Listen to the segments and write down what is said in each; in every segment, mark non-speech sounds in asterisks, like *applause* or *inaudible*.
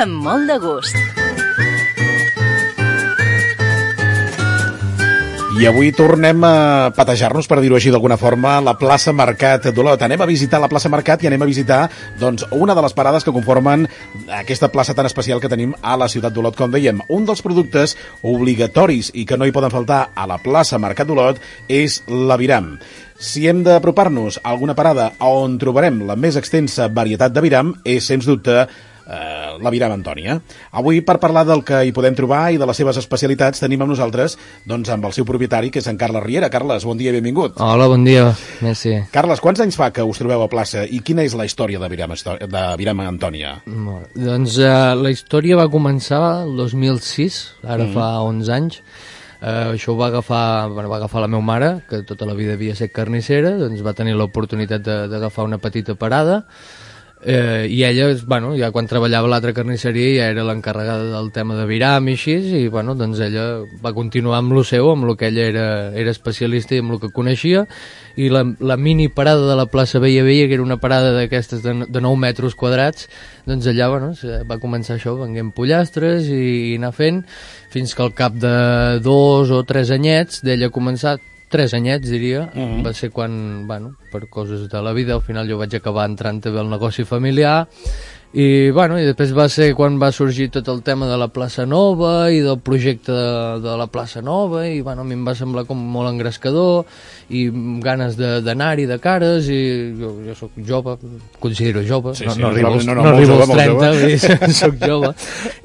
amb molt de gust. I avui tornem a patejar-nos, per dir-ho així d'alguna forma, la plaça Mercat d'Olot. Anem a visitar la plaça Mercat i anem a visitar doncs, una de les parades que conformen aquesta plaça tan especial que tenim a la ciutat d'Olot, com dèiem. Un dels productes obligatoris i que no hi poden faltar a la plaça Mercat d'Olot és l'aviram. Si hem d'apropar-nos a alguna parada on trobarem la més extensa varietat d'aviram, és, sens dubte, eh, la Viram Antònia. Avui, per parlar del que hi podem trobar i de les seves especialitats, tenim amb nosaltres doncs, amb el seu propietari, que és en Carles Riera. Carles, bon dia i benvingut. Hola, bon dia. Merci. Carles, quants anys fa que us trobeu a plaça i quina és la història de Viram, de Viram Antònia? Molt. Doncs uh, la història va començar el 2006, ara mm. fa 11 anys. Uh, això ho va agafar, bueno, va agafar la meva mare, que tota la vida havia estat carnissera, doncs va tenir l'oportunitat d'agafar una petita parada, Eh, I ella, bueno, ja quan treballava a l'altra carnisseria ja era l'encarregada del tema de viram i així, i bueno, doncs ella va continuar amb lo seu, amb el que ella era, era especialista i amb el que coneixia, i la, la mini parada de la plaça Vella Vella, que era una parada d'aquestes de, de 9 metres quadrats, doncs allà bueno, va començar això, venguent pollastres i, i anar fent, fins que al cap de dos o tres anyets d'ella començar tres anyets, diria, uh mhm. -huh. va ser quan, bueno, per coses de la vida, al final jo vaig acabar entrant també al negoci familiar, i, bueno, i després va ser quan va sorgir tot el tema de la plaça Nova i del projecte de, de la plaça Nova i bueno, a mi em va semblar com molt engrescador i ganes d'anar-hi de, de cares i jo, jo sóc jove, considero jove, sí, no, sí, no, arribo, no, no, no, no arribo als 30, jove. *laughs* sóc jove,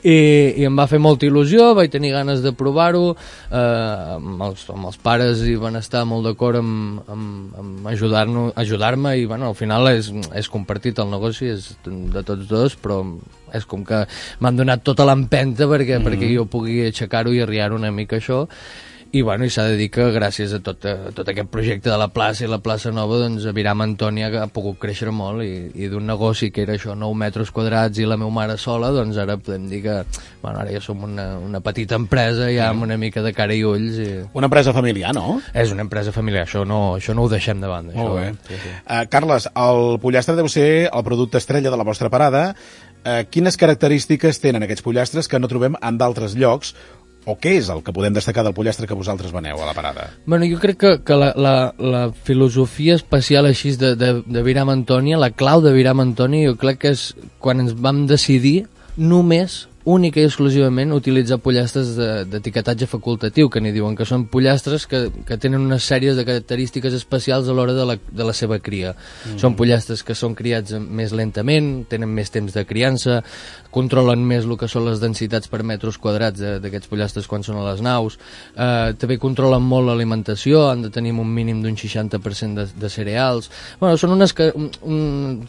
I, i em va fer molta il·lusió, vaig tenir ganes de provar-ho, eh, amb, els, amb els pares i van estar molt d'acord amb, amb, amb ajudar-me ajudar i bueno, al final és, és compartit el negoci, és de tots dos, però és com que m'han donat tota l'empenta perquè, mm -hmm. perquè jo pugui aixecar-ho i arriar una mica això i, bueno, i s'ha de dir que gràcies a tot, a tot aquest projecte de la plaça i la plaça Nova doncs Aviram Antònia ha pogut créixer molt i, i d'un negoci que era això 9 metres quadrats i la meva mare sola doncs ara podem dir que bueno, ara ja som una, una petita empresa ja amb una mica de cara i ulls i... Una empresa familiar, no? És una empresa familiar, això no, això no ho deixem de banda Molt això. bé sí, sí. Uh, Carles, el pollastre deu ser el producte estrella de la vostra parada uh, quines característiques tenen aquests pollastres que no trobem en d'altres llocs o què és el que podem destacar del pollastre que vosaltres veneu a la parada? Bueno, jo crec que, que la, la, la filosofia especial així de, de, de Viram Antònia, la clau de Viram Antònia, jo crec que és quan ens vam decidir només única i exclusivament utilitzar pollastres d'etiquetatge de, facultatiu, que n'hi diuen que són pollastres que, que tenen una sèrie de característiques especials a l'hora de, la, de la seva cria. Mm. Són pollastres que són criats més lentament, tenen més temps de criança, controlen més el que són les densitats per metres quadrats d'aquests pollastres quan són a les naus, eh, també controlen molt l'alimentació, han de tenir un mínim d'un 60% de, de cereals... Bueno, són unes un, un,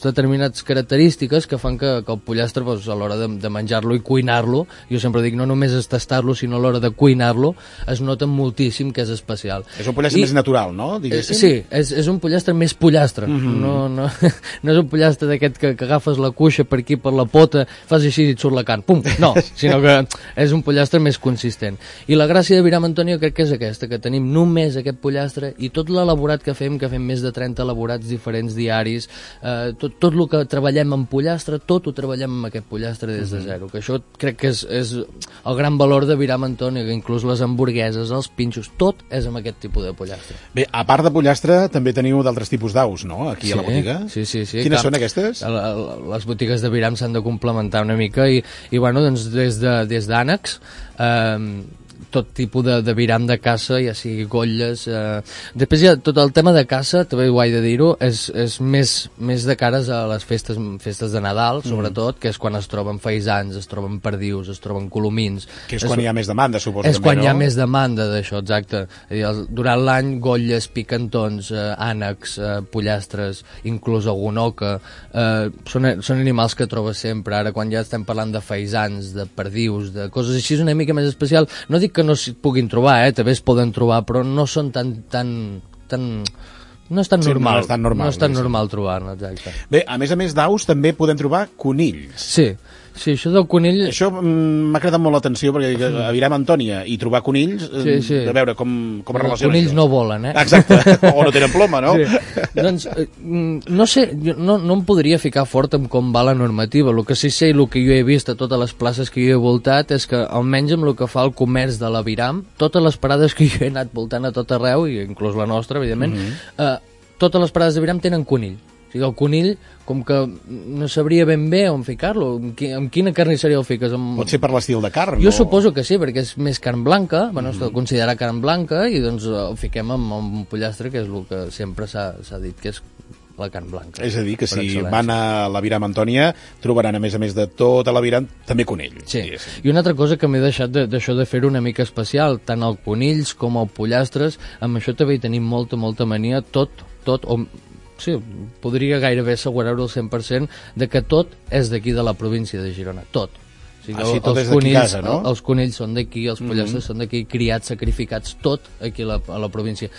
determinades característiques que fan que, que el pollastre doncs, a l'hora de, de menjar-lo i cuinar-lo, jo sempre dic no només és tastar-lo, sinó a l'hora de cuinar-lo, es nota moltíssim que és especial. És un pollastre I, més natural, no? Diguéssim? Eh, sí, és, és un pollastre més pollastre, mm -hmm. no, no, *laughs* no és un pollastre d'aquest que, que agafes la cuixa per aquí, per la pota, fas així i et surt la carn, pum, no, *laughs* sinó que és un pollastre més consistent. I la gràcia de Viram Antonio crec que és aquesta, que tenim només aquest pollastre i tot l'elaborat que fem, que fem més de 30 elaborats diferents diaris, eh, tot, tot el que treballem en pollastre, tot ho treballem amb aquest pollastre des de mhm. zero, que això crec que és, és el gran valor de Viram Antonio, que inclús les hamburgueses, els pinxos, tot és amb aquest tipus de pollastre. Bé, a part de pollastre, també teniu d'altres tipus d'aus, no?, aquí sí, a la botiga. Sí, sí, sí. Quines són aquestes? Les botigues de Viram s'han de complementar una mica i, i bueno, doncs des d'ànecs de, eh, tot tipus de, de viram de caça, ja sigui golles... Eh... Després hi ha tot el tema de caça, també ho he de dir-ho, és, és més, més de cares a les festes, festes de Nadal, mm. sobretot, que és quan es troben faisans, es troben perdius, es troben colomins... Que és, és quan hi ha més demanda, suposo. És també, quan no? hi ha més demanda d'això, exacte. El, durant l'any, golles, picantons, eh, ànecs, eh, pollastres, inclús algun oca, eh, són, són animals que trobes sempre. Ara, quan ja estem parlant de faisans, de perdius, de coses així, és una mica més especial. No dic que no s'hi puguin trobar, eh? també es poden trobar, però no són tan... tan, tan no és tan sí, normal. No és tan normal, no és tan normal trobar-ne, exacte. Bé, a més a més d'aus també podem trobar conills. Sí, Sí, això del conill... Això mm, m'ha cridat molt l'atenció, perquè dic, a Viram Antònia i trobar conills, eh, Sí, sí. a veure com, com es relaciona conills això. no volen, eh? Exacte, *laughs* o no tenen ploma, no? Sí. doncs, eh, mm, no sé, jo no, no em podria ficar fort en com va la normativa. El que sí sé i el que jo he vist a totes les places que jo he voltat és que, almenys amb el que fa el comerç de la Viram, totes les parades que jo he anat voltant a tot arreu, i inclús la nostra, evidentment, eh, totes les parades de Viram tenen conill. O sigui, el conill, com que no sabria ben bé on ficar-lo, amb, qui, amb quina carnisseria el fiques? Amb... Pot ser per l'estil de carn. Jo o- suposo que sí, perquè és més carn blanca, bueno, es considera carn blanca, i doncs el fiquem amb, amb un pollastre, que és el que sempre s'ha dit que és la carn blanca. És a dir, que si excel·lència. van a la Viram Antònia, trobaran, a més a més de tota la Viram, també conill. Sí, diguéssim. i una altra cosa que m'he deixat de- d'això de, fer-ho una mica especial, tant el conills com el pollastres, amb això també hi tenim molta, molta mania, tot, tot, o, sí, podria gairebé assegurar-ho al 100% de que tot és d'aquí de la província de Girona, tot. Ah, sí, tot els conills, casa, no? Els conills són d'aquí, els pollastres són d'aquí, criats, sacrificats, tot aquí a la, a la província.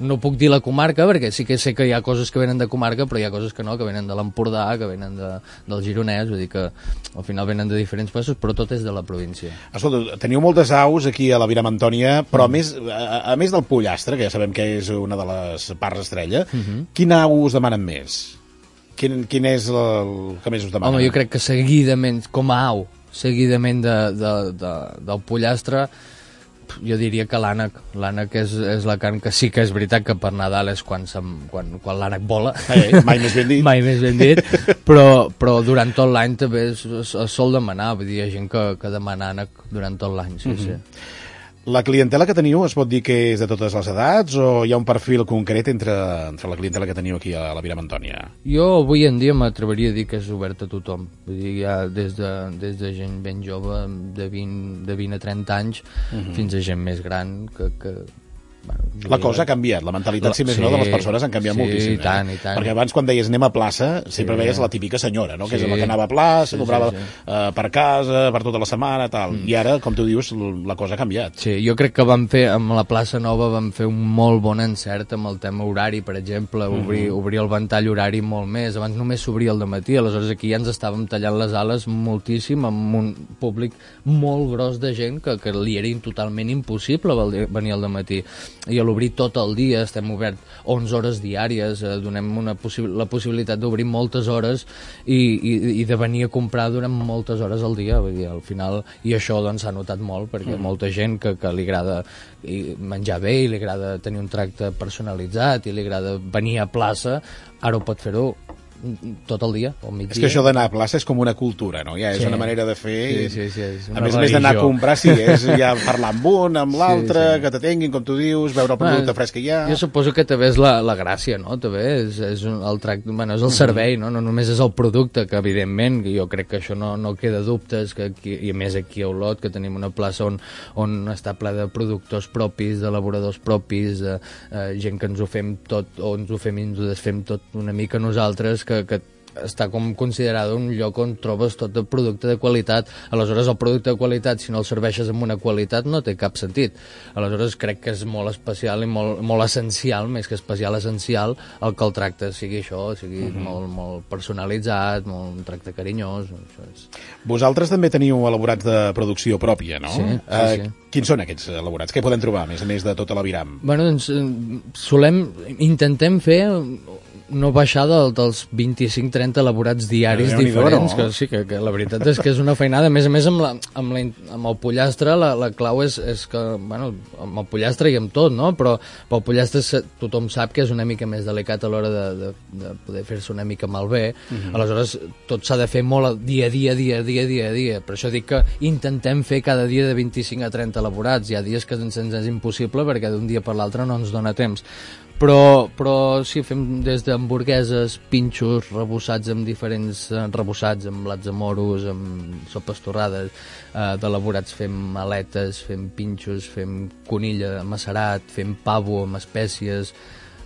No puc dir la comarca, perquè sí que sé que hi ha coses que venen de comarca, però hi ha coses que no, que venen de l'Empordà, que venen de, del Gironès, vull dir que al final venen de diferents places, però tot és de la província. Escolta, teniu moltes aus aquí a la Viram Antònia, Mm. però a, més, a, a més del pollastre, que ja sabem que és una de les parts estrella, Mm-hmm. quina au us demanen més? Quin, quin és el que més us demanen? Home, jo crec que seguidament, com a au, seguidament de, de, de, del pollastre, jo diria que l'ànec. L'ànec és, és la carn que sí que és veritat que per Nadal és quan, quan, quan l'ànec vola. Eh, mai més ben dit. *laughs* Mai més ben dit, però, però durant tot l'any també es, es, es sol demanar, vull dir, hi ha gent que, que demana ànec durant tot l'any, sí, sí. La clientela que teniu es pot dir que és de totes les edats o hi ha un perfil concret entre, entre la clientela que teniu aquí a la Viram Antònia? Jo avui en dia m'atreviria a dir que és obert a tothom. Vull dir, ha des de, des de gent ben jove, de 20, de 20 a 30 anys, fins a gent més gran que... que La cosa ha canviat, la mentalitat, La- si més sí, no, de les persones han canviat sí, moltíssim. i tant, eh? i tant. Perquè abans, quan deies anem a plaça, sempre Sí. veies la típica senyora, no? que Sí. és la que anava a plaça, Sí, comprava sí, sí. eh, per casa, per tota la setmana, tal. I ara, com tu dius, la cosa ha canviat. Sí, jo crec que vam fer, amb la plaça Nova vam fer un molt bon encert amb el tema horari, per exemple, obrir, obrir el ventall horari molt més. Abans només s'obria el matí, aleshores aquí ja ens estàvem tallant les ales moltíssim amb un públic molt gros de gent que, que li era totalment impossible venir al matí. I a l'obrir tot el dia, estem obert 11 hores diàries, eh, donem una possi la possibilitat d'obrir moltes hores i, i, i de venir a comprar durant moltes hores al dia, vull dir, al final, i això doncs s'ha notat molt, perquè molta gent que, que li agrada menjar bé i li agrada tenir un tracte personalitzat i li agrada venir a plaça, ara ho pot fer-ho tot el dia, al migdia. És que això d'anar a plaça és com una cultura, no? Ja és Sí. una manera de fer... Sí, sí, sí, és a una més a més d'anar a comprar, sí, és *laughs* ja parlar amb un, amb l'altre, sí. que t'atenguin, com tu dius, veure el producte fresc que hi ha... Jo suposo que també és la, la gràcia, no? També és, és un, el tracte, bueno, és el servei, no? No només és el producte, que evidentment, jo crec que això no, no queda dubtes, que aquí, i a més aquí a Olot, que tenim una plaça on, on està ple de productors propis, d'elaboradors propis, de, eh, gent que ens ho fem tot, o ens ho fem i ens ho desfem tot una mica nosaltres, que, que està com considerat un lloc on trobes tot el producte de qualitat. Aleshores, el producte de qualitat, si no el serveixes amb una qualitat, no té cap sentit. Aleshores, crec que és molt especial i molt, molt essencial, més que especial, essencial, el que el tracte sigui això, sigui molt, molt personalitzat, molt un tracte carinyós. Això és... Vosaltres també teniu elaborats de producció pròpia, no? Sí, sí, Eh, sí. Quins són aquests elaborats? Què podem trobar, a més a més de tota la Viram? Bueno, doncs eh, solem, intentem fer no baixar del, dels 25-30 elaborats diaris Déu-n'hi-do, diferents, no? que sí, que, que la veritat és que és una feinada. A més a més, amb, la, amb, la, amb el pollastre, la, la clau és, és que, bueno, amb el pollastre i amb tot, no? Però pel pollastre se- tothom sap que és una mica més delicat a l'hora de, de, de poder fer-se una mica malbé. Aleshores, tot s'ha de fer molt dia a dia, dia a dia, dia a dia. Per això dic que intentem fer cada dia de 25 a 30 elaborats. Hi ha dies que ens, ens és impossible perquè d'un dia per l'altre no ens dona temps però, però sí, fem des d'hamburgueses, pinxos, rebossats amb diferents eh, rebossats, amb blats de moros, amb sopes torrades, eh, d'elaborats fem aletes, fem pinxos, fem conilla macerat, fem pavo amb espècies,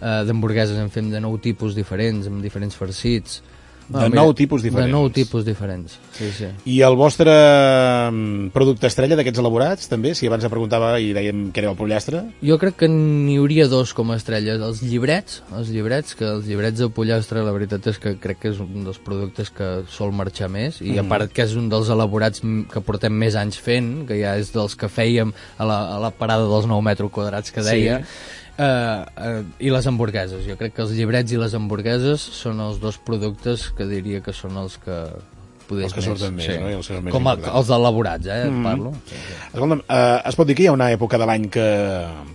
eh, d'hamburgueses en fem de nou tipus diferents, amb diferents farcits, De nou tipus diferents. De nou tipus diferents, sí, sí. I el vostre mm, producte estrella d'aquests elaborats, també? Si abans em preguntava i dèiem que era el pollastre. Jo crec que n'hi hauria dos com a estrelles. Els llibrets, els llibrets, que els llibrets de pollastre, la veritat és que crec que és un dels productes que sol marxar més, i mm. a part que és un dels elaborats que portem més anys fent, que ja és dels que fèiem a la, a la parada dels 9 metres quadrats que deia, sí Uh, uh, I les hamburgueses. Jo crec que els llibrets i les hamburgueses són els dos productes que diria que són els que poder els que surten més, sí. no? I els, més Com importants. els elaborats, eh, mm -hmm. parlo. Sí, sí. Escolta'm, uh, es pot dir que hi ha una època de l'any que,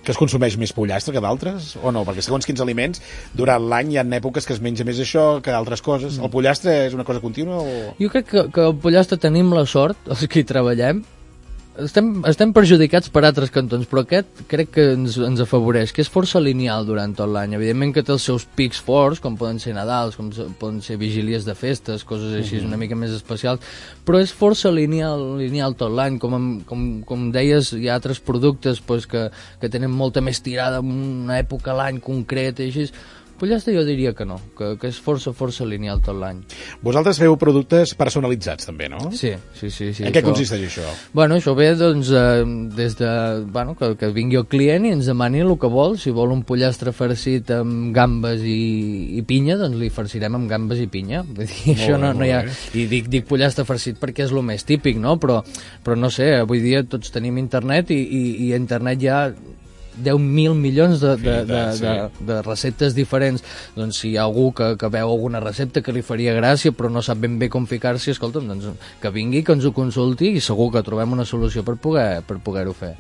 que es consumeix més pollastre que d'altres, o no? Perquè segons quins aliments, durant l'any hi ha èpoques que es menja més això que altres coses. Mm. El pollastre és una cosa contínua o...? Jo crec que, que el pollastre tenim la sort, els que hi treballem, estem, estem perjudicats per altres cantons, però aquest crec que ens, ens afavoreix, que és força lineal durant tot l'any. Evidentment que té els seus pics forts, com poden ser Nadals, com poden ser vigílies de festes, coses així, uh -huh. una mica més especials, però és força lineal, lineal tot l'any. Com, com, com deies, hi ha altres productes pues, que, que tenen molta més tirada en una època a l'any concreta i així, Pollastre jo diria que no, que, que és força, força lineal tot l'any. Vosaltres feu productes personalitzats també, no? Sí, sí, sí. sí en què això... consisteix això? Bueno, això ve doncs, eh, des de, bueno, que, que vingui el client i ens demani el que vol. Si vol un pollastre farcit amb gambes i, i pinya, doncs li farcirem amb gambes i pinya. Vull dir, molt això no, no hi ha... I dic, dic pollastre farcit perquè és el més típic, no? Però, però no sé, avui dia tots tenim internet i, i, i a internet ja 10.000 milions de, de, de, de, de receptes diferents. Doncs si hi ha algú que, que veu alguna recepta que li faria gràcia però no sap ben bé com ficar-s'hi escolta'm, doncs que vingui, que ens ho consulti i segur que trobem una solució per poder-ho per poder fer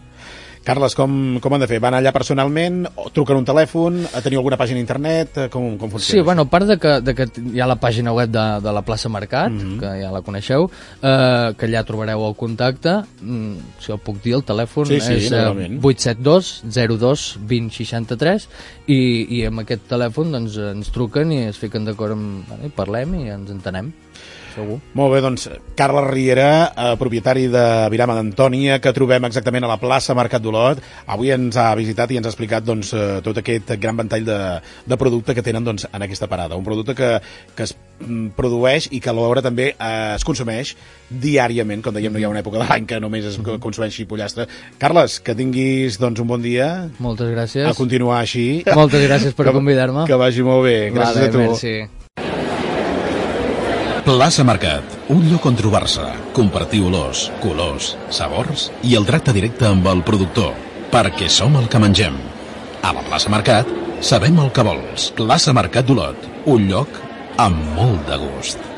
Carles, com, com han de fer? Van allà personalment, o truquen un telèfon, teniu alguna pàgina internet, com, com funciona? Sí, bueno, a part de que, de que hi ha la pàgina web de, de la plaça Mercat, mm -hmm. que ja la coneixeu, eh, que allà trobareu el contacte, mm, si el puc dir, el telèfon sí, sí, és eh, 872 02 20 63 i, i amb aquest telèfon doncs, ens truquen i es fiquen d'acord amb... Bueno, i parlem i ens entenem segur. Molt bé, doncs, Carles Riera, eh, propietari de Virama d'Antònia, que trobem exactament a la plaça Mercat d'Olot. Avui ens ha visitat i ens ha explicat doncs, eh, tot aquest gran ventall de, de producte que tenen doncs, en aquesta parada. Un producte que, que es mm, produeix i que alhora també eh, es consumeix diàriament, com dèiem, no hi ha una època de l'any que només es mhm. consumeixi pollastre. Carles, que tinguis doncs, un bon dia. Moltes gràcies. A continuar així. Moltes gràcies per convidar-me. Que vagi molt bé. Gràcies vale, a tu. Merci. Plaça Mercat, un lloc on trobar-se, compartir olors, colors, sabors i el tracte directe amb el productor, perquè som el que mengem. A la plaça Mercat sabem el que vols. Plaça Mercat d'Olot, un lloc amb molt de gust.